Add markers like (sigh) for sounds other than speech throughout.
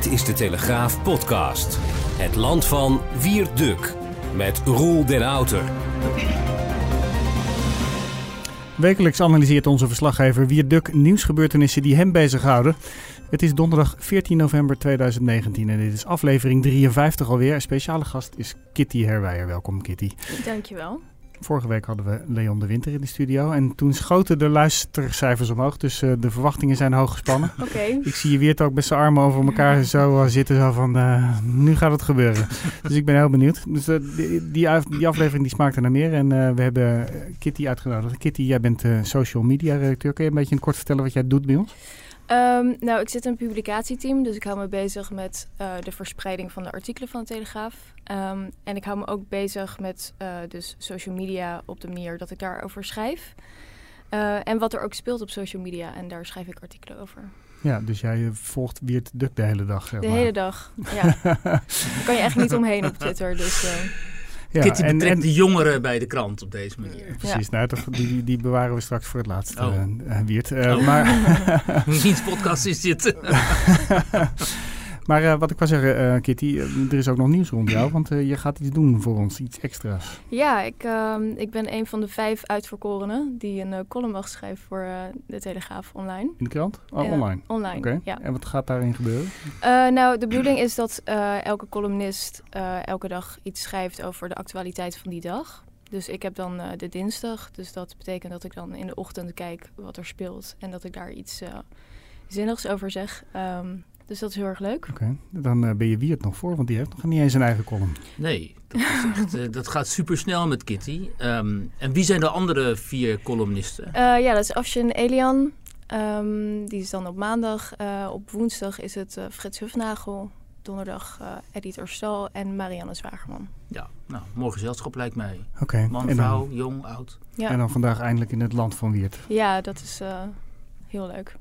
Dit is de Telegraaf podcast. Het land van Wierduk met Roel den Outer. Wekelijks analyseert onze verslaggever Wierduk nieuwsgebeurtenissen die hem bezighouden. Het is donderdag 14 november 2019 en dit is aflevering 53 alweer. Een speciale gast is Kitty Herwijer. Welkom Kitty. Dankjewel. Vorige week hadden we Leon de Winter in de studio en toen schoten de luistercijfers omhoog. Dus uh, de verwachtingen zijn hoog gespannen. Oké. Okay. Ik zie je weer ook met zijn armen over elkaar (laughs) zo uh, zitten. Zo van, uh, nu gaat het gebeuren. dus ik ben heel benieuwd. Dus die, die, die, aflevering die smaakte naar meer. En we hebben Kitty uitgenodigd. Kitty, jij bent social media redacteur. Kun je een beetje kort vertellen wat jij doet bij ons? Um, nou, ik zit in een publicatieteam, dus ik hou me bezig met uh, de verspreiding van de artikelen van de Telegraaf. Um, en ik hou me ook bezig met uh, dus social media op de manier dat ik daarover schrijf. Uh, en wat er ook speelt op social media, en daar schrijf ik artikelen over. Ja, dus jij volgt Wiert Duk de hele dag, zeg De hele dag, ja. (laughs) Daar kan je echt niet omheen op Twitter, dus... Ja, Kitty en, betrekt en, de jongeren bij de krant op deze manier. Precies, ja. nou, die, die bewaren we straks voor het laatst, oh. uh, Wiert. Uh, oh. maar (laughs) Wiens podcast is dit? (laughs) maar uh, wat ik wou zeggen, Kitty, er is ook nog nieuws rond jou, want je gaat iets doen voor ons, iets extra's. Ja, ik, ik ben een van de vijf uitverkorenen die een column mag schrijven voor de Telegraaf online. In de krant? Oh, online? Online, okay. ja. En wat gaat daarin gebeuren? nou, de bedoeling is dat elke columnist elke dag iets schrijft over de actualiteit van die dag. Dus ik heb dan uh, de dinsdag. Dus dat betekent dat ik dan in de ochtend kijk wat er speelt. En dat ik daar iets uh, zinnigs over zeg. Um, dus dat is heel erg leuk. Oké, okay. dan uh, ben je Wiert nog voor, want die heeft nog niet eens een eigen column. Nee, dat, is echt, dat gaat super snel met Kitty. Um, en wie zijn de andere vier columnisten? ja, dat is Afshin Elian. Um, die is dan op maandag. op woensdag is het Frits Hufnagel donderdag uh, Editor Stal en Marianne Zwagerman. Ja, nou, mooi gezelschap lijkt mij. Oké. Okay. Man, vrouw, jong, oud. Ja. En dan vandaag eindelijk in het land van Wiert. Ja, dat is uh, heel leuk.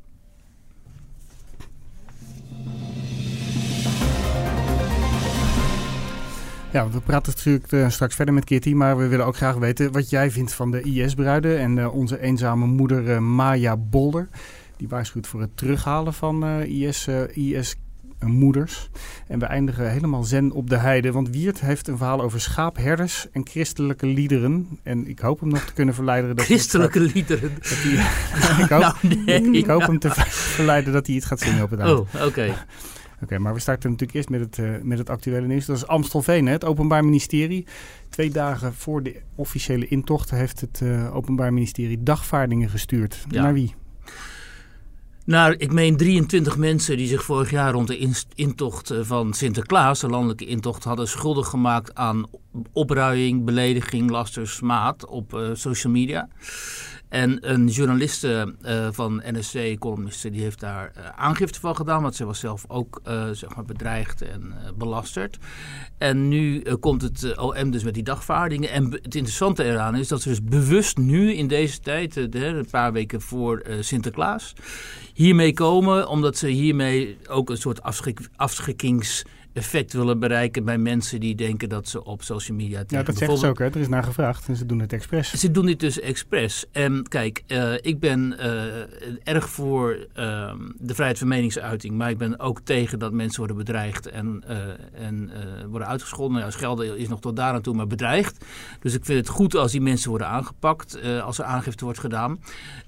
Ja, we praten natuurlijk uh, straks verder met Kitty, maar we willen ook graag weten wat jij vindt van de IS-bruiden en uh, onze eenzame moeder uh, Maya Bolder. Die waarschuwt voor het terughalen van IS, IS moeders. En we eindigen helemaal zen op de heide. Want Wiert heeft een verhaal over schaapherders en christelijke liederen. En ik hoop hem nog te kunnen verleiden. Dat christelijke liederen? (laughs) Dat hij, (laughs) ik hoop, nou, nee, ik hoop hem te verleiden dat hij iets gaat zingen op het eind. Oh, oké. Okay. (laughs) Oké, okay, maar we starten natuurlijk eerst met het, uh, met het actuele nieuws. Dat is Amstelveen, hè? het Openbaar Ministerie. Twee dagen voor de officiële intocht heeft het uh, Openbaar Ministerie dagvaardingen gestuurd. Ja. Naar wie? Nou, ik meen 23 mensen die zich vorig jaar rond de intocht van Sinterklaas, de landelijke intocht, hadden schuldig gemaakt aan opruiing, belediging, laster, smaad op uh, social media. En een journaliste uh, van NSC, columniste, die heeft daar uh, aangifte van gedaan. Want ze was zelf ook uh, zeg maar bedreigd en belasterd. En nu komt het OM dus met die dagvaardingen. En het interessante eraan is dat ze dus bewust nu in deze tijd, een paar weken voor Sinterklaas, hiermee komen. Omdat ze hiermee ook een soort afschrik, afschrikkings effect willen bereiken bij mensen die denken dat ze op social media... Ja, dat zeggen ze ook, hè? er is naar gevraagd en ze doen het expres. Ze doen dit dus expres. En kijk, uh, ik ben uh, erg voor uh, de vrijheid van meningsuiting, maar ik ben ook tegen dat mensen worden bedreigd en, en worden uitgescholden. Nou, schelden is nog tot daar aan toe, maar bedreigd. Dus ik vind het goed als die mensen worden aangepakt, als er aangifte wordt gedaan.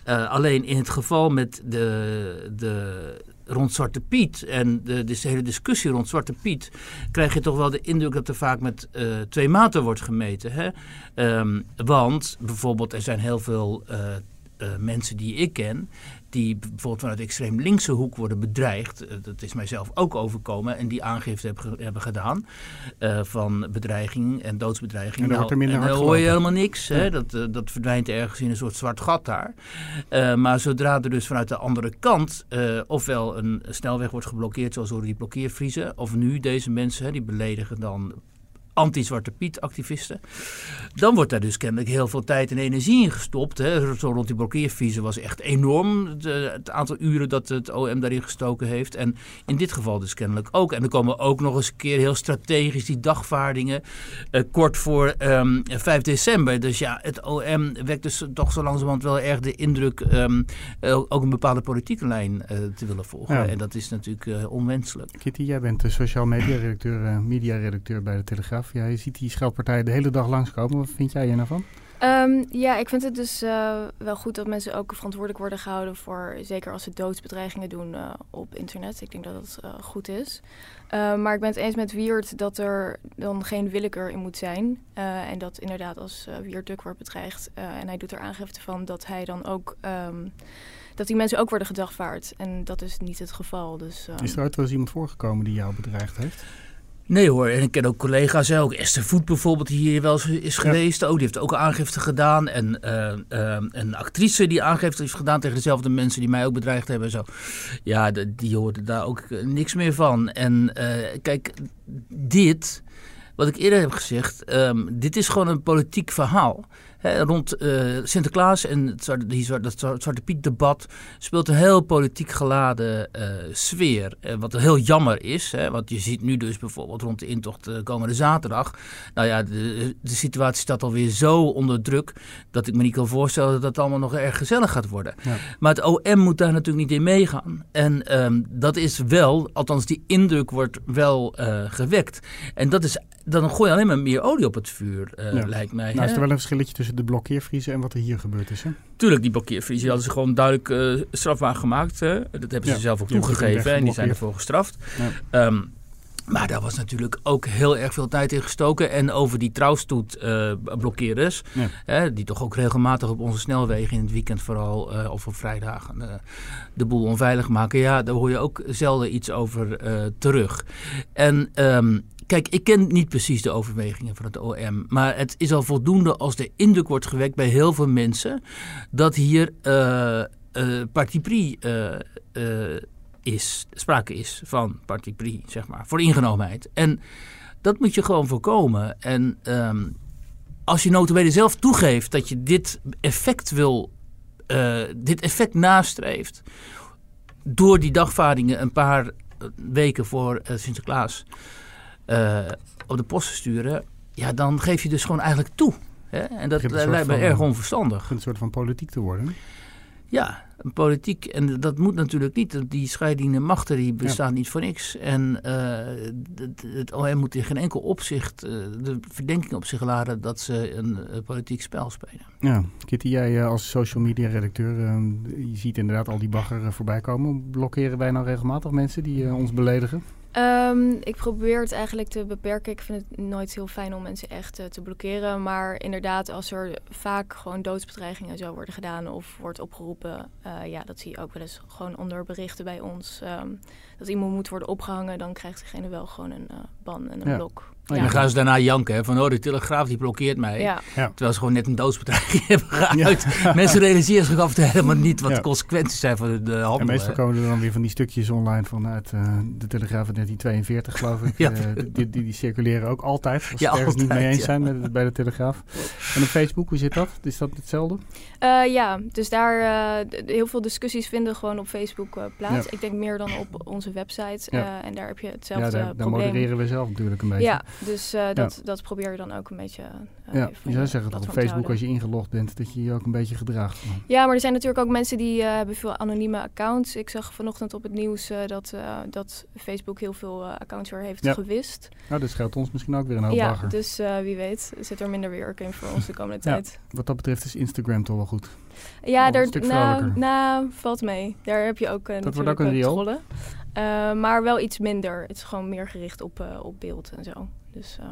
alleen in het geval met de... de rond Zwarte Piet en de, de hele discussie rond Zwarte Piet, krijg je toch wel de indruk dat er vaak met uh, twee maten wordt gemeten. Hè? Um, want bijvoorbeeld, er zijn heel veel uh, uh, mensen die ik ken, die bijvoorbeeld vanuit de extreem linkse hoek worden bedreigd. Uh, dat is mijzelf ook overkomen en die aangifte hebben, hebben gedaan uh, van bedreiging en doodsbedreiging. En daar nou, en dan hoor je helemaal niks. Ja. Hè? Dat, uh, dat verdwijnt ergens in een soort zwart gat daar. maar zodra er dus vanuit de andere kant ofwel een snelweg wordt geblokkeerd, zoals door die blokkeervriezen, of nu deze mensen, hè, die beledigen dan anti-Zwarte Piet activisten. Dan wordt daar dus kennelijk heel veel tijd en energie in gestopt. Hè. Zo rond die blokkeerviezen was echt enorm het aantal uren dat het OM daarin gestoken heeft. En in dit geval dus kennelijk ook. En er komen ook nog eens een keer heel strategisch die dagvaardingen uh, kort voor um, ehm, 5 december. Dus ja, het OM wekt dus toch zo langzamerhand wel erg de indruk um, ook een bepaalde politieke lijn uh, te willen volgen. En dat is natuurlijk uh, onwenselijk. Kitty, jij bent de sociaal media redacteur, media redacteur bij de Telegraaf. Ja, je ziet die scheldpartijen de hele dag langskomen. Wat vind jij er nou van? Um, ja, ik vind het dus uh, wel goed dat mensen ook verantwoordelijk worden gehouden voor, zeker als ze doodsbedreigingen doen uh, op internet. Ik denk dat dat uh, goed is. maar ik ben het eens met Wiert dat er dan geen willekeur in moet zijn. en dat inderdaad als Wiert Duk wordt bedreigd en hij doet er aangifte van, dat hij dan ook... Um, dat die mensen ook worden gedagvaard. En dat is niet het geval. Dus, is er ooit wel eens iemand voorgekomen die jou bedreigd heeft? Nee hoor, en ik ken ook collega's, ook Esther Voet bijvoorbeeld, die hier wel eens is geweest. Ook, die heeft ook aangifte gedaan. En uh, uh, een actrice die aangifte heeft gedaan tegen dezelfde mensen die mij ook bedreigd hebben. En zo. Ja, die hoorde daar ook eh, niks meer van. En kijk, dit, wat ik eerder heb gezegd, um, dit is gewoon een politiek verhaal rond uh, Sinterklaas en het, die, dat Zwarte Piet-debat speelt een heel politiek geladen uh, sfeer. Uh, wat heel jammer is, hè, want je ziet nu dus bijvoorbeeld rond de intocht komende zaterdag. Nou ja, de, de, situatie staat alweer zo onder druk dat ik me niet kan voorstellen dat het allemaal nog erg gezellig gaat worden. Ja. Maar het OM moet daar natuurlijk niet in meegaan. En um, dat is wel, althans die indruk wordt wel gewekt. En dat is, dan gooi je alleen maar meer olie op het vuur, ja. lijkt mij. Nou, is er wel een verschilletje tussen de blokkeervriezen en wat er hier gebeurd is. Hè? Tuurlijk, die blokkeervriezen hadden ze gewoon duidelijk uh, strafbaar gemaakt. Hè? Dat hebben ze zelf ook toegegeven en die zijn ervoor gestraft. Um, maar daar was natuurlijk ook heel erg veel tijd in gestoken. En over die trouwstoet uh, blokkeerders, hè, die toch ook regelmatig op onze snelwegen in het weekend vooral, uh, of op vrijdagen, uh, de boel onveilig maken. Ja, daar hoor je ook zelden iets over terug. En um, Kijk, ik ken niet precies de overwegingen van het OM. Maar het is al voldoende als de indruk wordt gewekt bij heel veel mensen. dat hier uh, uh, parti uh, is, sprake is van parti zeg maar, voor ingenomenheid. En dat moet je gewoon voorkomen. En um, als je notabene zelf toegeeft dat je dit effect wil, dit effect nastreeft. door die dagvaardingen een paar weken voor Sinterklaas uh, op de post sturen, ja, dan geef je dus gewoon eigenlijk toe. Hè? En dat lijkt me erg onverstandig. Een soort van politiek te worden. Ja, een politiek. En dat moet natuurlijk niet. Die scheidende machten die bestaan niet voor niks. En uh, het, OM moet in geen enkel opzicht uh, de verdenking op zich laden dat ze een politiek spel spelen. Ja, Kitty, jij als social media redacteur, je ziet inderdaad al die bagger voorbij komen. Blokkeren wij nou regelmatig mensen die ons beledigen? Um, ik probeer het eigenlijk te beperken. Ik vind het nooit heel fijn om mensen echt uh, te blokkeren. Maar inderdaad, als er vaak gewoon doodsbedreigingen zo worden gedaan of wordt opgeroepen, uh, ja, dat zie je ook wel eens gewoon onder berichten bij ons. Um, dat iemand moet worden opgehangen, dan krijgt diegene wel gewoon een uh, ban en een ja. blok. Ja. dan gaan ze daarna janken. Hè, van oh, de Telegraaf die blokkeert mij. Ja. Terwijl ze gewoon net een doodsbedreiging (laughs) hebben geuit. Mensen realiseren zich af en toe helemaal niet wat de consequenties zijn van de, handel. En meestal komen er dan weer van die stukjes online vanuit uh, de Telegraaf uit 1942 geloof ik. (laughs) uh, die, die, die, circuleren ook altijd. Als ze het niet mee eens zijn met, bij de Telegraaf. En op Facebook, hoe zit dat? Is dat hetzelfde? Uh, ja, dus daar heel veel discussies vinden gewoon op Facebook plaats. Ik denk meer dan op onze website. en daar heb je hetzelfde ja, daar, daar modereren we zelf natuurlijk een beetje. Ja, dus uh, dat, ja. dat probeer je dan ook een beetje. Uh, ja, je zou zeggen dat op Facebook, als je ingelogd bent, dat je je ook een beetje gedraagt. Ja, maar er zijn natuurlijk ook mensen die uh, hebben veel anonieme accounts. Ik zag vanochtend op het nieuws dat, dat Facebook heel veel accounts weer heeft ja. gewist. Nou, dat scheelt ons misschien ook weer een hoop Ja, bagger. dus wie weet zit er minder werk in voor ons de komende tijd. Wat dat betreft is Instagram toch wel goed. Ja, daar nou, nou, valt mee. Daar heb je ook uh, dat wordt ook een riool. Uh, maar wel iets minder. Het is gewoon meer gericht op, uh, op beeld en zo. Dus uh,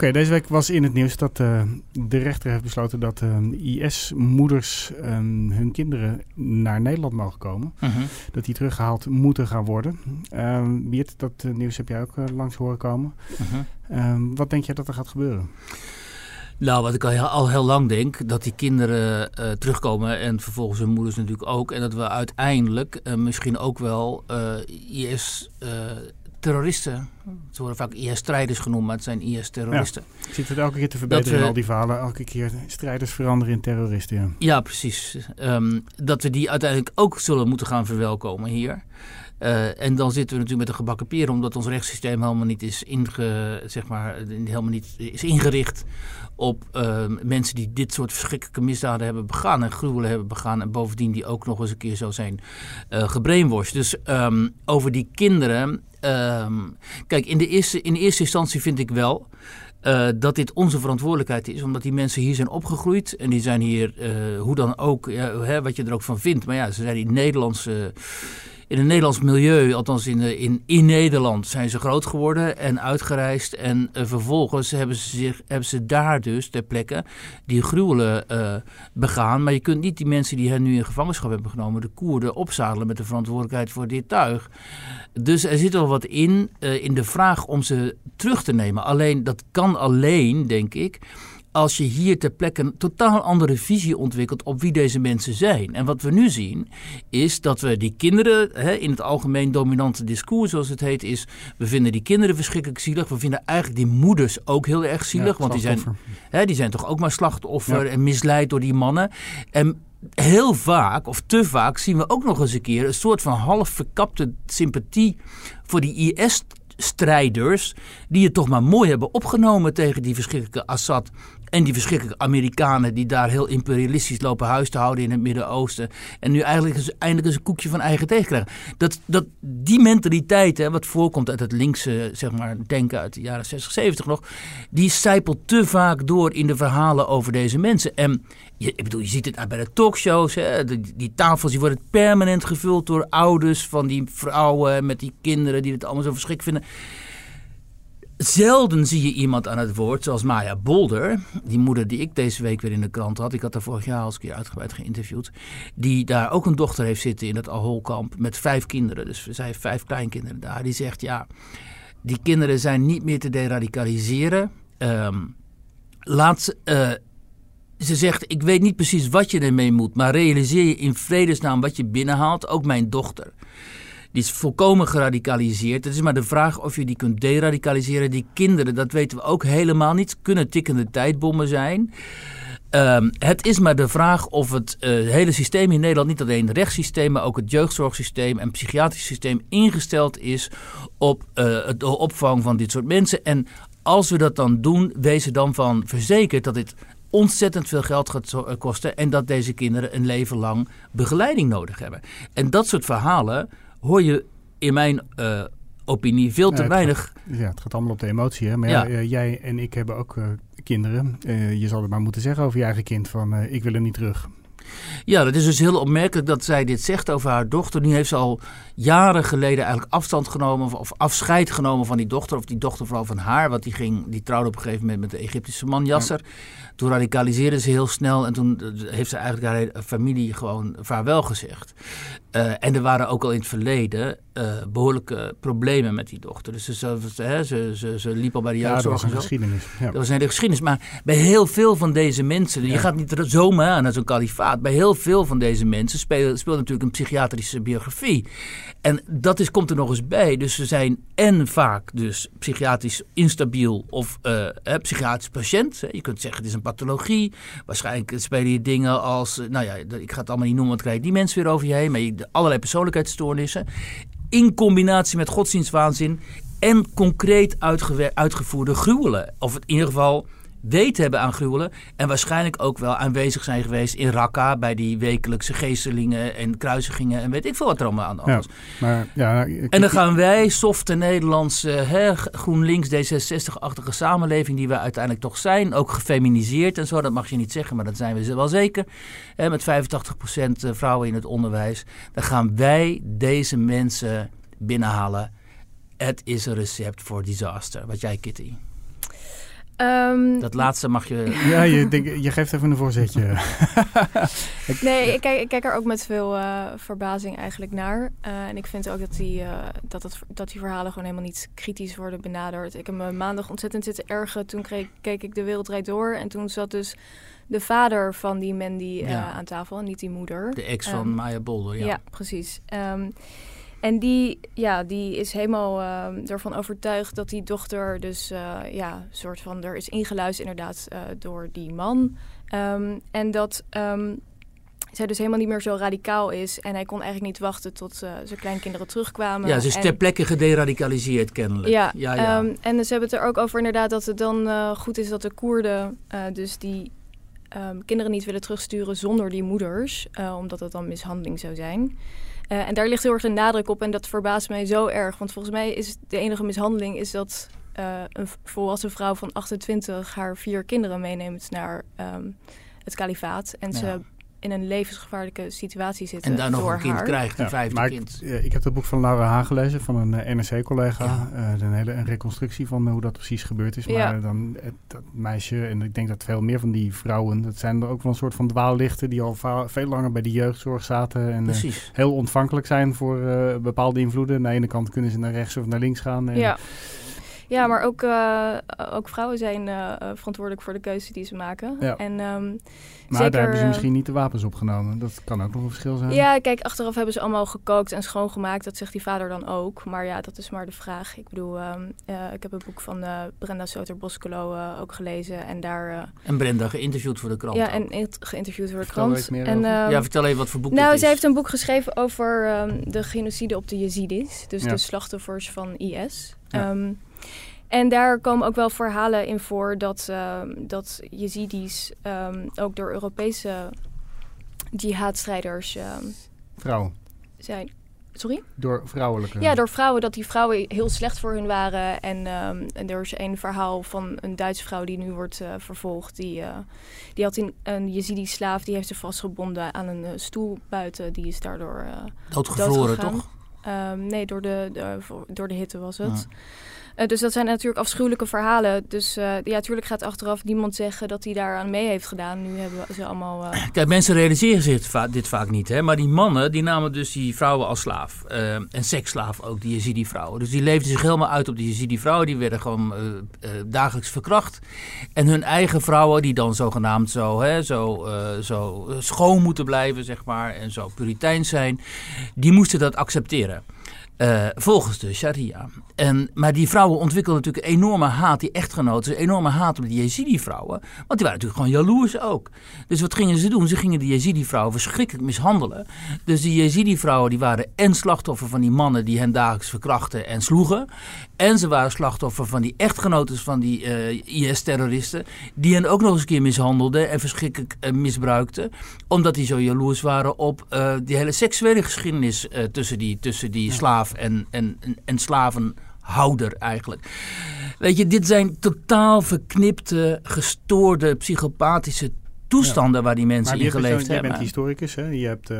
okay, deze week was in het nieuws dat uh, de rechter heeft besloten dat uh, IS-moeders um, hun kinderen naar Nederland mogen komen. -huh. Dat die teruggehaald moeten gaan worden. Um, Wiert, dat nieuws heb jij ook langs horen komen. -huh. Um, wat denk jij dat er gaat gebeuren? Nou, wat ik al heel, al heel lang denk, dat die kinderen uh, terugkomen en vervolgens hun moeders natuurlijk ook. En dat we uiteindelijk uh, misschien ook wel uh, IS terroristen. Ze worden vaak IS-strijders genoemd, maar het zijn IS-terroristen. Ja, ik zit het elke keer te verbeteren we, in al die verhalen. Elke keer strijders veranderen in terroristen. Ja, ja precies. Um, dat we die uiteindelijk ook zullen moeten gaan verwelkomen hier. Uh, en dan zitten we natuurlijk met een gebakken peren, omdat ons rechtssysteem helemaal niet is, inge, zeg maar, helemaal niet is ingericht op uh, mensen die dit soort verschrikkelijke misdaden hebben begaan en gruwelen hebben begaan. En bovendien die ook nog eens een keer zo zijn uh, gebrainwashed. Dus um, over die kinderen. Um, kijk, in de, eerste, in eerste instantie vind ik wel. Uh, dat dit onze verantwoordelijkheid is, omdat die mensen hier zijn opgegroeid en die zijn hier, hoe dan ook, hè, wat je er ook van vindt, maar ja, ze zijn in Nederlandse in het Nederlands milieu, althans in, in, in Nederland, zijn ze groot geworden en uitgereisd. En uh, vervolgens hebben ze, zich, hebben ze daar dus ter plekke die gruwelen uh, begaan. Maar je kunt niet die mensen die hen nu in gevangenschap hebben genomen, de Koerden, opzadelen met de verantwoordelijkheid voor dit tuig. Dus er zit wel wat in, in de vraag om ze terug te nemen. Alleen, dat kan alleen, denk ik als je hier ter plekke een totaal andere visie ontwikkelt op wie deze mensen zijn. En wat we nu zien, is dat we die kinderen, hè, in het algemeen dominante discours zoals het heet, is we vinden die kinderen verschrikkelijk zielig. We vinden eigenlijk die moeders ook heel erg zielig, ja, want die zijn, hè, die zijn toch ook maar slachtoffer ja. en misleid door die mannen. En heel vaak, of te vaak, zien we ook nog eens een keer een soort van half verkapte sympathie voor die IS strijders die het toch maar mooi hebben opgenomen tegen die verschrikkelijke Assad en die verschrikkelijke Amerikanen die daar heel imperialistisch lopen huis te houden in het Midden-Oosten. En nu eigenlijk eindelijk eens een koekje van eigen tegen krijgen. Dat, dat, die mentaliteit, hè, wat voorkomt uit het linkse zeg maar, denken uit de jaren 60, 70 nog. Die sijpelt te vaak door in de verhalen over deze mensen. En je, ik bedoel, je ziet het bij de talkshows. Hè, die, die tafels die worden permanent gevuld door ouders van die vrouwen met die kinderen die het allemaal zo verschrikkelijk vinden. Zelden zie je iemand aan het woord, zoals Maya Bolder, die moeder die ik deze week weer in de krant had. Ik had haar vorig jaar al eens een keer uitgebreid geïnterviewd. Die daar ook een dochter heeft zitten in het Aholkamp met vijf kinderen. Dus zij heeft vijf kleinkinderen daar. Die zegt, ja, die kinderen zijn niet meer te deradicaliseren. Um, laat, uh, ze zegt, ik weet niet precies wat je ermee moet, maar realiseer je in vredesnaam wat je binnenhaalt. Ook mijn dochter. Die is volkomen geradicaliseerd. Het is maar de vraag of je die kunt deradicaliseren. Die kinderen, dat weten we ook helemaal niet, kunnen tikkende tijdbommen zijn. Um, het is maar de vraag of het uh, hele systeem in Nederland, niet alleen het rechtssysteem, maar ook het jeugdzorgsysteem en psychiatrisch systeem ingesteld is op uh, opvang van dit soort mensen. En als we dat dan doen, wees er dan van verzekerd dat dit ontzettend veel geld gaat kosten en dat deze kinderen een leven lang begeleiding nodig hebben. En dat soort verhalen hoor je in mijn uh, opinie veel te ja, weinig. Gaat, ja, het gaat allemaal op de emotie. Hè? Maar ja. ja uh, jij en ik hebben ook uh, kinderen. je zal het maar moeten zeggen over je eigen kind van ik wil er niet terug. Ja, dat is dus heel opmerkelijk dat zij dit zegt over haar dochter. Nu heeft ze al jaren geleden eigenlijk afstand genomen of afscheid genomen van die dochter. Of die dochter vooral van haar, want die, ging, die trouwde op een gegeven moment met de Egyptische man Yasser. Ja. Toen radicaliseerde ze heel snel en toen heeft ze eigenlijk haar hele familie gewoon vaarwel gezegd. Uh, en er waren ook al in het verleden uh, behoorlijke problemen met die dochter. Dus ze, ze, ze, ze, ze liep al bij de jeugdzorg. Ja, dat was een geschiedenis. Ja. Dat was een hele geschiedenis. Maar bij heel veel van deze mensen, ja. je gaat niet zomaar aan naar zo'n kalifaat. Bij heel veel van deze mensen speelt, speelt natuurlijk een psychiatrische biografie. En dat is, komt er nog eens bij. Dus ze zijn en vaak dus psychiatrisch instabiel of uh, psychiatrisch patiënt. Je kunt zeggen het is een pathologie. Waarschijnlijk spelen je dingen als, nou ja, ik ga het allemaal niet noemen, want krijg die mensen weer over je heen. Maar allerlei persoonlijkheidsstoornissen. In combinatie met godsdienstwaanzin en concreet uitgevoerde gruwelen. Of in ieder geval weten hebben aan gruwelen. En waarschijnlijk ook wel aanwezig zijn geweest in Raqqa. Bij die wekelijkse geestelingen en kruisigingen. En weet ik veel wat er allemaal aan de hand was. Ja, maar, ja, ik, en dan gaan wij, softe Nederlandse, hè, GroenLinks, D66-achtige samenleving. Die we uiteindelijk toch zijn. Ook gefeminiseerd en zo. Dat mag je niet zeggen, maar dat zijn we wel zeker. Hè, met 85% vrouwen in het onderwijs. Dan gaan wij deze mensen binnenhalen. Het is een recept voor disaster. Wat jij, Kitty? Ehm, Dat laatste mag je... Ja, je, denk, je geeft even een voorzetje. (laughs) Nee, ik kijk, ik kijk er ook met veel eh, verbazing eigenlijk naar. Eh, en ik vind ook dat die, eh, dat, het, dat die verhalen gewoon helemaal niet kritisch worden benaderd. Ik heb me maandag ontzettend zitten ergen. Toen kreeg, keek ik De Wereld Draait Door. En toen zat dus de vader van die Mandy eh, Ja. aan tafel, en niet die moeder. De ex van Ehm, Maya Bolder, ja. Ja, precies. Ehm, en die, ja, die is helemaal ehm, ervan overtuigd dat die dochter dus, eh, ja, soort van, er is ingeluisterd inderdaad eh, door die man. Ehm, en dat ehm, zij dus helemaal niet meer zo radicaal is. En hij kon eigenlijk niet wachten tot eh, zijn kleinkinderen terugkwamen. Ja, ze is En- ter plekke gederadicaliseerd kennelijk. ja, ja, ja. en ze hebben het er ook over inderdaad dat het dan goed is dat de Koerden dus die kinderen niet willen terugsturen zonder die moeders, omdat het dan mishandeling zou zijn. Eh, en daar ligt heel erg de nadruk op en dat verbaast mij zo erg, want volgens mij is de enige mishandeling is dat eh, een volwassen vrouw van 28 haar vier kinderen meeneemt naar ehm, het kalifaat. En ze in een levensgevaarlijke situatie zitten en daar nog een kind haar. krijgt, een Ja, vijfde maar kind. Ik, eh, ik heb het boek van Laura Haan gelezen, van een eh, NRC-collega. Ja. Eh, een hele een reconstructie van hoe dat precies gebeurd is. Maar Ja. dan eh, dat meisje, en ik denk dat veel meer van die vrouwen, dat zijn er ook wel een soort van dwaallichten die al veel langer bij de jeugdzorg zaten. En heel ontvankelijk zijn voor eh, bepaalde invloeden. Aan de ene kant kunnen ze naar rechts of naar links gaan. En, Ja. Maar ook, eh, ook vrouwen zijn eh, eh, verantwoordelijk voor de keuze die ze maken. Ja. En, ehm, Maar zeker, daar hebben ze misschien niet de wapens opgenomen. Dat kan ook nog een verschil zijn. Ja, kijk, achteraf hebben ze allemaal gekookt en schoongemaakt. Dat zegt die vader dan ook. Maar ja, dat is maar de vraag. Ik bedoel, ehm, eh, ik heb het boek van eh, Brenda Soter-Boskelo eh, ook gelezen. En daar, eh, En Brenda geïnterviewd voor de krant. ja, ook. en geïnterviewd door de Vertel krant. en, ehm, ja, vertel even wat voor boek nou, zij heeft een boek geschreven over ehm, de genocide op de Yazidis. Dus Ja. de slachtoffers van IS. Ja. Ehm, en daar komen ook wel verhalen in voor dat, ehm, dat Yazidis ehm, ook door Europese jihadstrijders ehm, Vrouwen. zijn. Sorry? Door vrouwelijke. Ja, door vrouwen, dat die vrouwen heel slecht voor hun waren. En, ehm, en er is een verhaal van een Duitse vrouw die nu wordt eh, vervolgd. Die, eh, die had een, een Yazidi-slaaf, die heeft ze vastgebonden aan een eh, stoel buiten. Die is daardoor eh, Doodgevroren, toch? Ehm, nee, door de, door de hitte was het. Ja. Eh, dus dat zijn natuurlijk afschuwelijke verhalen. Dus eh, ja, natuurlijk gaat achteraf niemand zeggen dat hij daaraan mee heeft gedaan. Nu hebben ze allemaal... eh, (clears throat) Kijk, mensen realiseren zich dit, va- dit vaak niet. Hè? Maar die mannen die namen dus die vrouwen als slaaf. En seksslaaf ook, die Yazidi-vrouwen. Dus die leefden zich helemaal uit op die Yazidi-vrouwen. Die werden gewoon dagelijks verkracht. En hun eigen vrouwen, die dan zogenaamd zo, hè, zo, zo schoon moeten blijven, zeg maar. En zo puritein zijn. Die moesten dat accepteren. Eh, volgens de sharia. En, maar die vrouwen ontwikkelden natuurlijk een enorme haat, die echtgenoten, een enorme haat op die Yazidi-vrouwen. Want die waren natuurlijk gewoon jaloers ook. Dus wat gingen ze doen? Ze gingen die Yazidi-vrouwen verschrikkelijk mishandelen. Dus die Yazidi-vrouwen die waren en slachtoffer van die mannen die hen dagelijks verkrachten en sloegen. En ze waren slachtoffer van die echtgenoten van die eh, IS-terroristen. Die hen ook nog eens een keer mishandelden en verschrikkelijk eh, misbruikten. Omdat die zo jaloers waren op die hele seksuele geschiedenis tussen die, tussen die en, en, en slavenhouder eigenlijk. Weet je, dit zijn totaal verknipte, gestoorde, psychopathische toestanden waar die mensen Maar in geleefd hebben. bent historicus, hè? Je hebt, eh,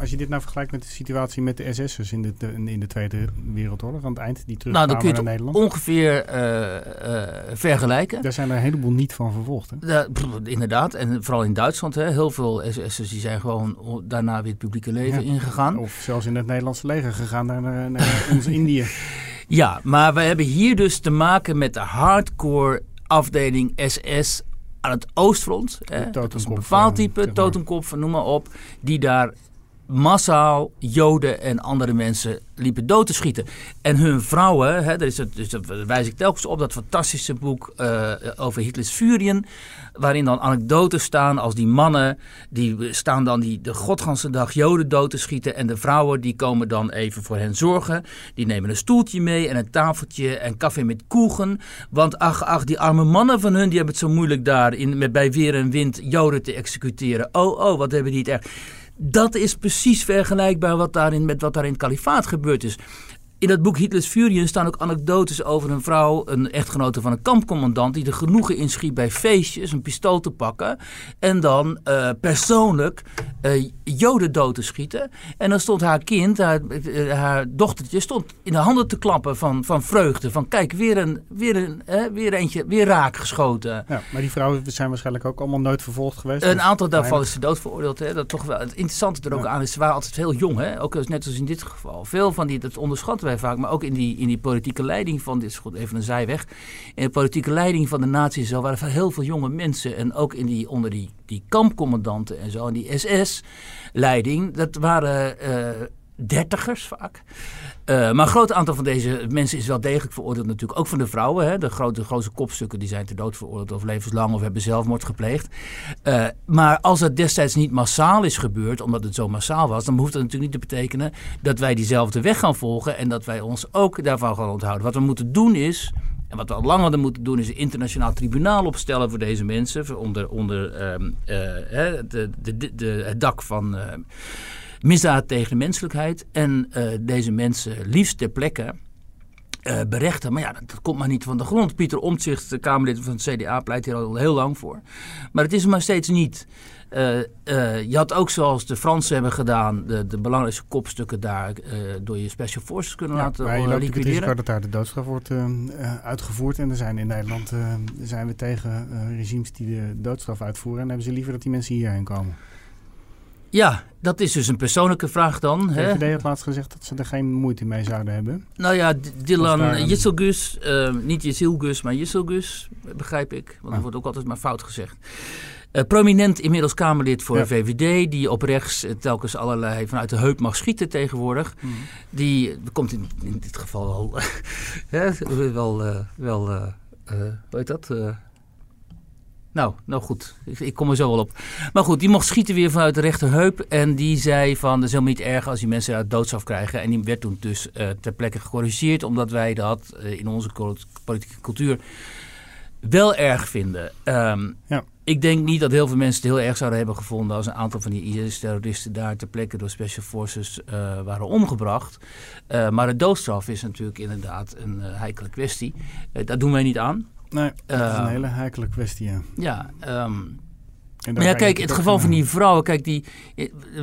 als je dit nou vergelijkt met de situatie met de SS'ers in de, de- in de Tweede Wereldoorlog aan het eind, die nou, terugkwamen dan kun je het ongeveer eh, eh, vergelijken. Daar zijn er een heleboel niet van vervolgd. Hè? Pff, inderdaad, en vooral in Duitsland, hè, heel veel SS'ers die zijn gewoon daarna weer het publieke leven Ja. ingegaan. Of zelfs in het Nederlandse leger gegaan naar, naar, naar (laughs) ons Indië. Ja, maar we hebben hier dus te maken met de hardcore afdeling SS aan het Oostfront. Hè. Dat is een bepaald type, totenkop, noem maar op, die daar massaal Joden en andere mensen liepen dood te schieten. En hun vrouwen, hè, is het, dus dat wijs ik telkens op, dat fantastische boek eh, over Hitlers Furien, waarin dan anekdotes staan als die mannen, die staan dan die, de godganse dag Joden dood te schieten en de vrouwen die komen dan even voor hen zorgen. Die nemen een stoeltje mee en een tafeltje en koffie met koegen. Want ach, ach, die arme mannen van hun, die hebben het zo moeilijk daar in, met, bij weer en wind Joden te executeren. Oh, oh, wat hebben die het erg. Dat is precies vergelijkbaar wat daarin, met wat daar in het kalifaat gebeurd is. In dat boek Hitler's Furien staan ook anekdotes over een vrouw, een echtgenote van een kampcommandant, die er genoegen inschiet bij feestjes een pistool te pakken en dan uh, persoonlijk uh, joden dood te schieten. En dan stond haar kind, haar, uh, haar, dochtertje, stond in de handen te klappen van, van vreugde. Van kijk, weer, een, weer, een, weer eentje, weer raak geschoten. Ja, maar die vrouwen zijn waarschijnlijk ook allemaal nooit vervolgd geweest? Een aantal daarvan is ze dood veroordeeld. Hè? Dat toch wel, het interessante er ook ja. aan is, ze waren altijd heel jong. Hè? Ook net als in dit geval. Veel van die, dat onderschatten vaak, maar ook in die, in die politieke leiding van, dit is goed even een zijweg, in de politieke leiding van de naties zo waren er heel veel jonge mensen. En ook in die, onder die, die kampcommandanten en zo, en die SS-leiding, dat waren uh, dertigers vaak. Uh, maar een groot aantal van deze mensen is wel degelijk veroordeeld natuurlijk. Ook van de vrouwen. Hè. De, grote, de grootste kopstukken die zijn ter dood veroordeeld of levenslang of hebben zelfmoord gepleegd. Uh, maar als het destijds niet massaal is gebeurd, omdat het zo massaal was, dan hoeft dat natuurlijk niet te betekenen dat wij diezelfde weg gaan volgen en dat wij ons ook daarvan gaan onthouden. Wat we moeten doen is, en wat we al langer moeten doen, is een internationaal tribunaal opstellen voor deze mensen. Onder, onder um, uh, de, de, de, het dak van misdaad tegen de menselijkheid. En uh, deze mensen liefst ter plekke uh, berechten. Maar ja, dat, dat, komt maar niet van de grond. Pieter Omtzigt, de Kamerlid van het CDA, pleit hier al heel lang voor. Maar het is er maar steeds niet. Uh, uh, je had ook zoals de Fransen hebben gedaan, de, de belangrijkste kopstukken daar uh, door je special forces kunnen ja, laten maar je loopt liquideren. het risico dat daar de doodstraf wordt uitgevoerd. En er zijn in Nederland zijn we tegen regimes die de doodstraf uitvoeren. En hebben ze liever dat die mensen hierheen komen. Ja, dat is dus een persoonlijke vraag dan. De? VVD had laatst gezegd dat ze er geen moeite mee zouden hebben. Nou ja, Dylan daar een- Jitselgus, uh, niet Jitselgus, maar Jitselgus, begrijp ik. Want Ah. dat wordt ook altijd maar fout gezegd. Eh, prominent inmiddels Kamerlid voor Ja. de VVD, die op rechts eh, telkens allerlei vanuit de heup mag schieten tegenwoordig. Mhm. Die eh, komt in, in dit geval wel, (laughs) wel, eh, wel eh, eh, hoe heet dat? Nou, nou goed, ik, ik kom er zo wel op. Maar goed, die mocht schieten weer vanuit de rechterheup. En die zei van, dat is helemaal niet erg als die mensen uit doodstraf krijgen. En die werd toen dus eh, ter plekke gecorrigeerd. Omdat wij dat eh, in onze politieke cultuur wel erg vinden. Ehm, Ja. Ik denk niet dat heel veel mensen het heel erg zouden hebben gevonden... als een aantal van die IS-terroristen daar ter plekke door Special Forces eh, waren omgebracht. Maar de doodstraf is natuurlijk inderdaad een heikele kwestie. Daar doen wij niet aan. Nee, dat is een Eh, hele heikele kwestie. Ja. Ja, ehm, maar ja, kijk, in het geval van die vrouwen, kijk, die,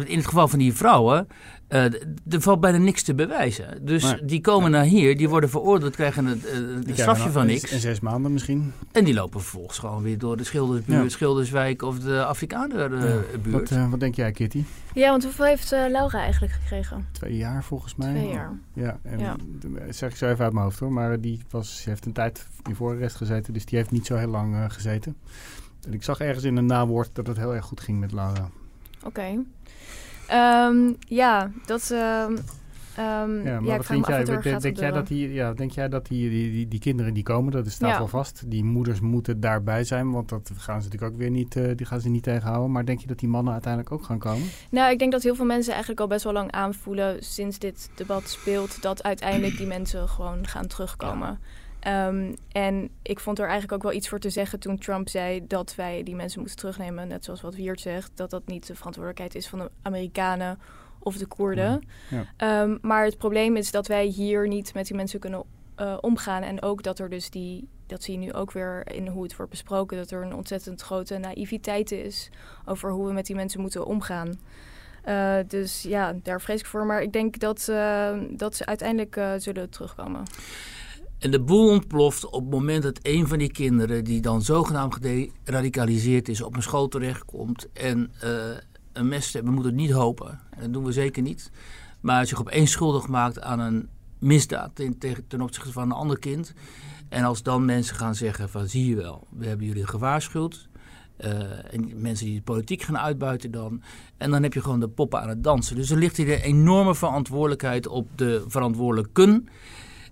in het geval van die vrouwen, eh, d- er valt bijna niks te bewijzen. Dus die komen naar hier, die worden veroordeeld, krijgen een, eh, een strafje van niks. En zes maanden misschien. En die lopen vervolgens gewoon weer door de Schildersbuurt, Ja. Schilderswijk of de Afrikanersbuurt. Wat, eh, wat denk jij, Kitty? Ja, want hoeveel heeft eh, Laura eigenlijk gekregen? Twee jaar volgens mij. Twee jaar. Ja, en Ja. dat zeg ik zo even uit mijn hoofd hoor. Maar die was, heeft een tijd in voorarrest gezeten. Dus die heeft niet zo heel lang eh, gezeten. En ik zag ergens in een nawoord dat het heel erg goed ging met Laura. Oké. Ehm, ja, dat... ehm, Ja, maar ja, wat vind jij? Denk, jij dat die, ja, denk jij dat die, die, die, die kinderen die komen, dat staat Ja. wel vast. Die moeders moeten daarbij zijn, want dat gaan ze natuurlijk ook weer niet, eh, die gaan ze niet tegenhouden. Maar denk je dat die mannen uiteindelijk ook gaan komen? Nou, ik denk dat heel veel mensen eigenlijk al best wel lang aanvoelen sinds dit debat speelt, dat uiteindelijk die mensen gewoon gaan terugkomen. Ehm, en ik vond er eigenlijk ook wel iets voor te zeggen toen Trump zei dat wij die mensen moesten terugnemen. Net zoals wat Wiert zegt, dat dat niet de verantwoordelijkheid is van de Amerikanen of de Koerden. Ja. Ehm, maar het probleem is dat wij hier niet met die mensen kunnen eh, omgaan. En ook dat er dus die, dat zie je nu ook weer in hoe het wordt besproken, dat er een ontzettend grote naïviteit is over hoe we met die mensen moeten omgaan. Eh, dus ja, daar vrees ik voor. Maar ik denk dat, eh, dat ze uiteindelijk zullen terugkomen. En de boel ontploft op het moment dat een van die kinderen, die dan zogenaamd geradicaliseerd is, op een school terechtkomt en eh, een mes heeft. We moeten het niet hopen. En dat doen we zeker niet. Maar zich opeens schuldig maakt aan een misdaad ten opzichte van een ander kind. En als dan mensen gaan zeggen van zie je wel, we hebben jullie gewaarschuwd. eh, en mensen die de politiek gaan uitbuiten dan. En dan heb je gewoon de poppen aan het dansen. Dus er ligt hier een enorme verantwoordelijkheid op de verantwoordelijken.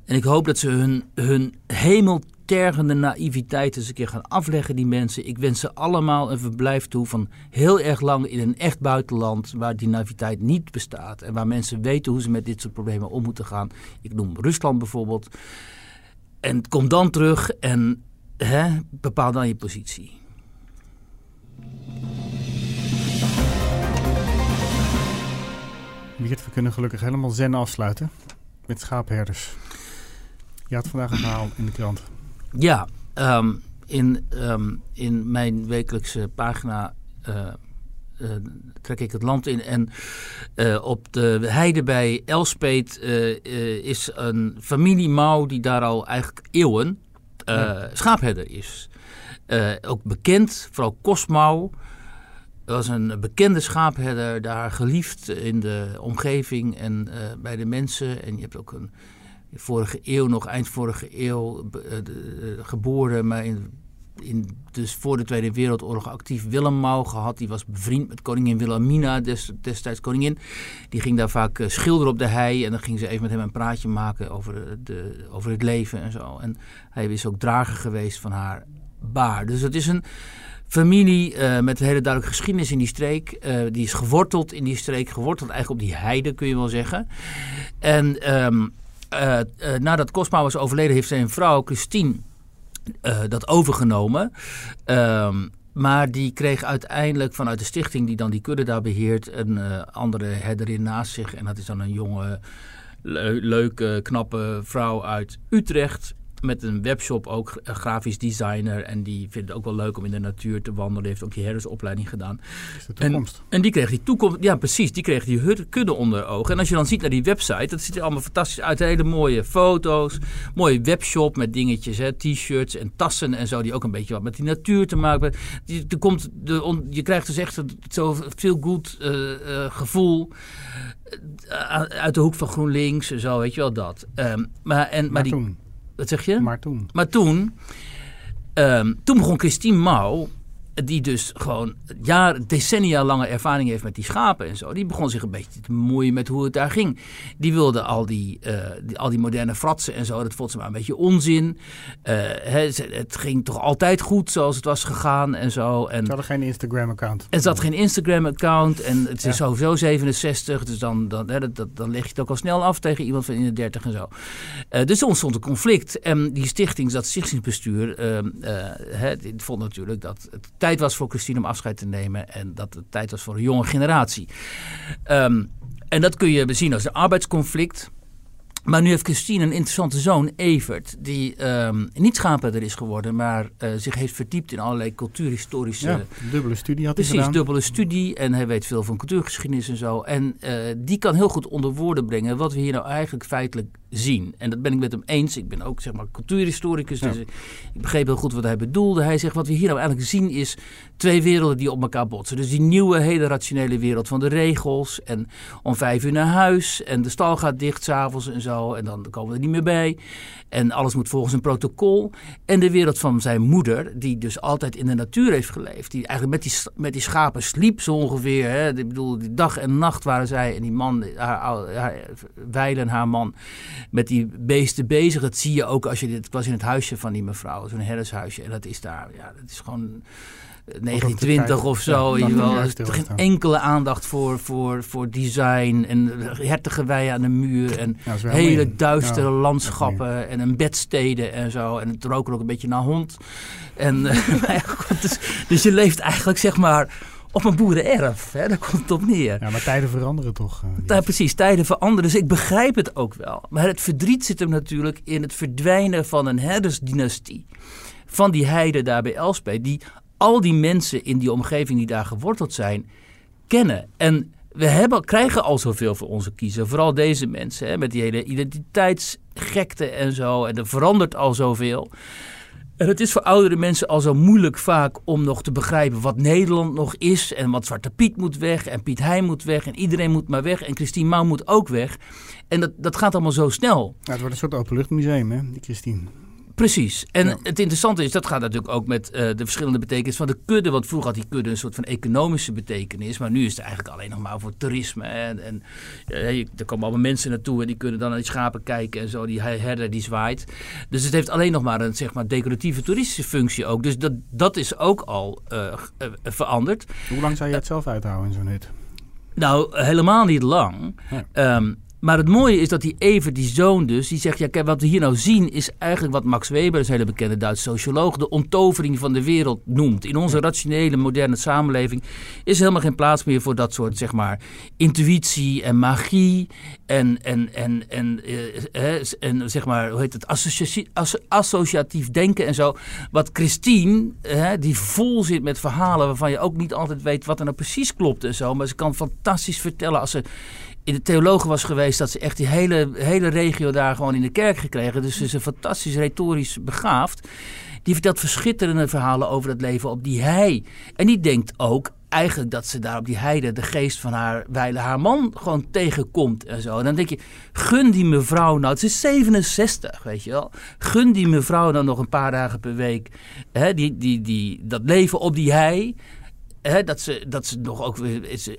En ik hoop dat ze hun, hun hemeltergende naïviteit eens een keer gaan afleggen, die mensen. Ik wens ze allemaal een verblijf toe van heel erg lang in een echt buitenland waar die naïviteit niet bestaat. En waar mensen weten hoe ze met dit soort problemen om moeten gaan. Ik noem Rusland bijvoorbeeld. En kom dan terug en hè, bepaal dan je positie. Wiert, we kunnen gelukkig helemaal zen afsluiten. met schaapherders. Je had vandaag een verhaal in de krant. Ja, ehm, in, ehm, in mijn wekelijkse pagina uh, uh, trek ik het land in. En uh, op de heide bij Elspet is een familie Mouw die daar al eigenlijk eeuwen ja. schaapherder is. ook bekend, vooral Kosmouw was een bekende schaapherder, daar geliefd in de omgeving en bij de mensen. En je hebt ook een vorige eeuw, nog eind vorige eeuw, de, uh, geboren, maar in, in, dus voor de Tweede Wereldoorlog actief Willem Mouw gehad. Die was bevriend met koningin Wilhelmina, des, destijds koningin. Die ging daar vaak schilderen op de hei en dan ging ze even met hem een praatje maken over, de, over het leven en zo. En hij is ook drager geweest van haar baar. Dus het is een familie met een hele duidelijke geschiedenis in die streek. Die is geworteld in die streek, geworteld eigenlijk op die heide kun je wel zeggen. En um, uh, nadat Cosma was overleden heeft zijn vrouw Christine dat overgenomen. Um, maar die kreeg uiteindelijk vanuit de stichting die dan die kudde daar beheert... een andere herderin naast zich. En dat is dan een jonge, le leuke, knappe vrouw uit Utrecht met een webshop ook een grafisch designer. En die vindt het ook wel leuk om in de natuur te wandelen. Heeft ook die herdersopleiding gedaan. Is de toekomst. En, en, die kreeg die toekomst. Ja, precies. Die kreeg die kudde onder ogen. En als je dan ziet naar die website, dat ziet er allemaal fantastisch uit. Hele mooie foto's. Mooie webshop met dingetjes. T-shirts en tassen en zo. Die ook een beetje wat met die natuur te maken hebben. Er komt de, on, je krijgt dus echt zo veel goed uh, uh, gevoel uit de hoek van GroenLinks en zo, weet je wel dat. Um, maar, en, maar, maar die, toen. Wat zeg je? Maar toen. Maar toen, um, toen begon Christine Mouw, die dus gewoon jaar, decennia lange ervaring heeft met die schapen en zo. Die begon zich een beetje te bemoeien met hoe het daar ging. Die wilde al die, uh, die al die moderne fratsen en zo, dat vond ze maar een beetje onzin. Uh, het, het, ging toch altijd goed zoals het was gegaan en zo. En, ze hadden geen Instagram-account. En ze had geen Instagram-account en het is ja. sowieso 67, dus dan, dan, hè, dat, dan leg je het ook al snel af tegen iemand van in de 30 en zo. Uh, dus er ontstond een conflict. En die stichting, dat stichtingsbestuur, vond natuurlijk dat het tijd was voor Christine om afscheid te nemen en dat het tijd was voor een jonge generatie. Um, en dat kun je bezien als een arbeidsconflict. Maar nu heeft Christine een interessante zoon, Evert, die um, niet schaapherder is geworden, maar uh, zich heeft verdiept in allerlei cultuurhistorische... Ja, dubbele studie had Precies, hij gedaan. dubbele studie en hij weet veel van cultuurgeschiedenis en zo. En uh, die kan heel goed onder woorden brengen wat we hier nou eigenlijk feitelijk zien. En dat ben ik met hem eens. Ik ben ook zeg maar cultuurhistoricus, dus ja. ik begreep heel goed wat hij bedoelde. Hij zegt wat we hier nou eigenlijk zien is twee werelden die op elkaar botsen. Dus die nieuwe, hele rationele wereld van de regels en om vijf uur naar huis en de stal gaat dicht s'avonds en zo. En dan komen we er niet meer bij. En alles moet volgens een protocol. En de wereld van zijn moeder, die dus altijd in de natuur heeft geleefd. Die eigenlijk met die, met die schapen sliep zo ongeveer. Hè. Ik bedoel, die dag en nacht waren zij en die man, haar, haar man, met die beesten bezig. Dat zie je ook als je dit. Ik was in het huisje van die mevrouw, zo'n herdershuisje. En dat is daar, ja, dat is gewoon. 1920 of zo. Ja, wel. Er is geen enkele aandacht voor, voor, voor design en hertige aan de muur en ja, hele in. duistere ja, landschappen en een bedsteden en zo. En het roken ook een beetje naar hond. En, (laughs) dus, dus je leeft eigenlijk zeg maar op een boerenerf. Hè? Daar komt het op neer. Ja, maar tijden veranderen toch? Uh, ja, precies, tijden veranderen. Dus ik begrijp het ook wel. Maar het verdriet zit hem natuurlijk in het verdwijnen van een herdersdynastie. Van die heide daar bij Elspeth, die al die mensen in die omgeving die daar geworteld zijn, kennen. En we hebben, krijgen al zoveel voor onze kiezer. Vooral deze mensen, hè, met die hele identiteitsgekte en zo. En er verandert al zoveel. En het is voor oudere mensen al zo moeilijk vaak om nog te begrijpen wat Nederland nog is. En wat Zwarte Piet moet weg en Piet Heijn moet weg en iedereen moet maar weg. En Christine Mouw moet ook weg. En dat, dat gaat allemaal zo snel. Ja, het wordt een soort openluchtmuseum, hè, die Christine. Precies. En ja. het interessante is, dat gaat natuurlijk ook met uh, de verschillende betekenissen van de kudde. Want vroeger had die kudde een soort van economische betekenis. Maar nu is het eigenlijk alleen nog maar voor toerisme. En, en uh, er komen allemaal mensen naartoe en die kunnen dan naar die schapen kijken en zo. Die herder die zwaait. Dus het heeft alleen nog maar een zeg maar, decoratieve toeristische functie ook. Dus dat, dat is ook al uh, veranderd. Hoe lang zou je het zelf uithouden in zo'n hut? Nou, helemaal niet lang. Ja. Um, maar het mooie is dat die Even, die zoon dus, die zegt... ja, kijk, wat we hier nou zien is eigenlijk wat Max Weber... een hele bekende Duitse socioloog... de onttovering van de wereld noemt. In onze rationele, moderne samenleving... is helemaal geen plaats meer voor dat soort, zeg maar... intuïtie en magie... en, en, en, en, eh, en zeg maar, hoe heet het... associatief denken en zo. Wat Christine, die vol zit met verhalen... waarvan je ook niet altijd weet wat er nou precies klopt en zo... maar ze kan fantastisch vertellen als ze in de theologen was geweest, dat ze echt die hele, hele regio daar gewoon in de kerk gekregen. Dus ze is een fantastisch retorisch begaafd. Die vertelt verschitterende verhalen over het leven op die hei. En die denkt ook eigenlijk dat ze daar op die heide de geest van haar wijle haar man gewoon tegenkomt en zo. En dan denk je, gun die mevrouw nou, het is 67, weet je wel. Gun die mevrouw dan nog een paar dagen per week hè, die, die, die, dat leven op die hei dat, ze, dat ze nog ook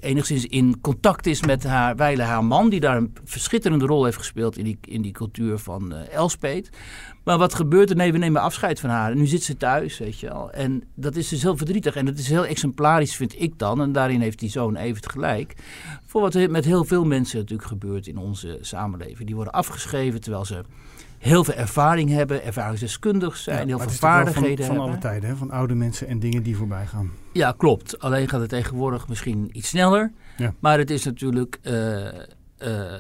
enigszins in contact is met haar wijle haar man, die daar een verschitterende rol heeft gespeeld in die, in die cultuur van uh. Maar wat gebeurt er? Nee, we nemen afscheid van haar. En nu zit ze thuis, weet je wel. En dat is dus heel verdrietig. En dat is heel exemplarisch, vind ik dan. En daarin heeft die zoon even gelijk. Voor wat er met heel veel mensen natuurlijk gebeurt in onze samenleving. Die worden afgeschreven terwijl ze heel veel ervaring hebben, ervaringsdeskundig zijn, heel veel vaardigheden van, van alle tijden, hè? van oude mensen en dingen die voorbij gaan. Ja, klopt. Alleen gaat het tegenwoordig misschien iets sneller. Ja. Maar het is natuurlijk, uh,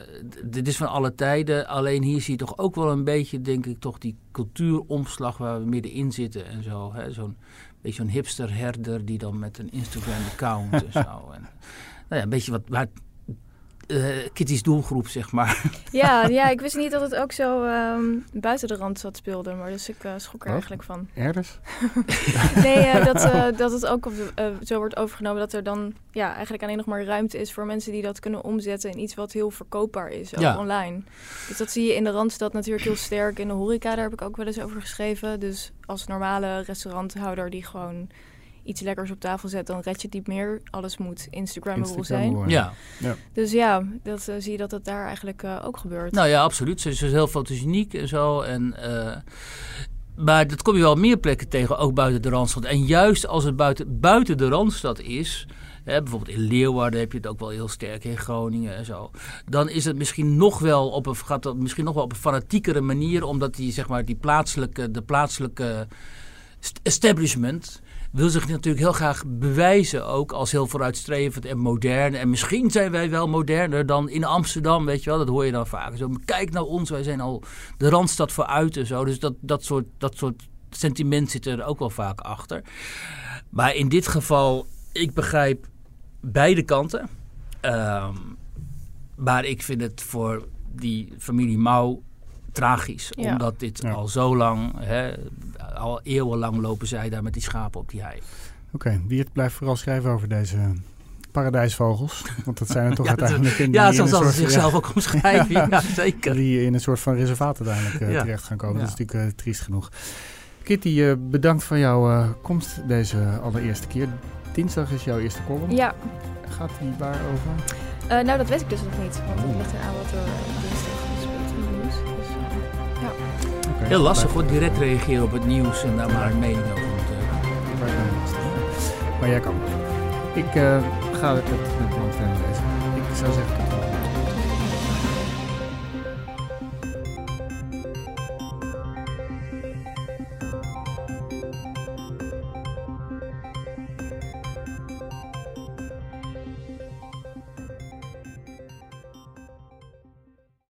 dit is van alle tijden. Alleen hier zie je toch ook wel een beetje, denk ik, toch die cultuuromslag waar we middenin zitten en zo. Zo'n beetje zo'n hipster herder die dan met een Instagram account en (laughs) zo. En, nou ja, een beetje wat, waar uh, Kitty's doelgroep, zeg maar. (laughs) Ja, ja, ik wist niet dat het ook zo um, buiten de rand zat speelde, maar dus ik uh, schrok er eigenlijk van. Erders? (laughs) nee, uh, dat, (laughs) dat het ook zo wordt overgenomen dat er dan ja, eigenlijk alleen nog maar ruimte is voor mensen die dat kunnen omzetten in iets wat heel verkoopbaar is, ook ja. online. Dus dat zie je in de Randstad natuurlijk heel sterk. In de horeca, daar heb ik ook wel eens over geschreven. Dus als normale restauranthouder die gewoon iets lekkers op tafel zet, dan red je het niet meer. Alles moet Instagrammable zijn. Ja. ja. Dus ja, dat uh, zie je dat het daar eigenlijk uh, ook gebeurt. Nou ja, absoluut. Ze is heel fotogeniek en zo. En, uh, maar dat kom je wel meer plekken tegen, ook buiten de Randstad. En juist als het buiten, buiten de Randstad is... Hè, bijvoorbeeld in Leeuwarden heb je het ook wel heel sterk in Groningen en zo. Dan is het misschien nog wel op een, gaat dat misschien nog wel op een fanatiekere manier, omdat die, zeg maar, die plaatselijke, de plaatselijke establishment wil zich natuurlijk heel graag bewijzen ook als heel vooruitstrevend en modern. En misschien zijn wij wel moderner dan in Amsterdam, weet je wel. Dat hoor je dan vaak. Zo, kijk naar ons, wij zijn al de Randstad vooruit en zo. Dus dat, dat, soort, dat soort sentiment zit er ook wel vaak achter. Maar in dit geval, ik begrijp beide kanten. Ehm, maar ik vind het voor die familie Mouw tragisch. Omdat dit al zo lang, hè, al eeuwenlang lopen zij daar met die schapen op die hei. Oké, okay, Wiert blijft vooral schrijven over deze paradijsvogels. Want dat zijn er (laughs) toch ja, uiteindelijk in Ja, zo zal ze zichzelf ook omschrijven. (laughs) ja, zeker. Die in een soort van reservaat uiteindelijk uh, terecht gaan komen. Dat is natuurlijk uh, triest genoeg. Kitty, uh, bedankt voor jouw komst deze allereerste keer. Dinsdag is jouw eerste column. Ja. Gaat die waar over? nou, dat weet ik dus nog niet. Want het ligt eraan wat er dinsdag Heel lastig hoor, direct reageren op het nieuws en daar maar een mening over Maar jij kan. Ik uh, ga het met, met lezen. Ik zou zeggen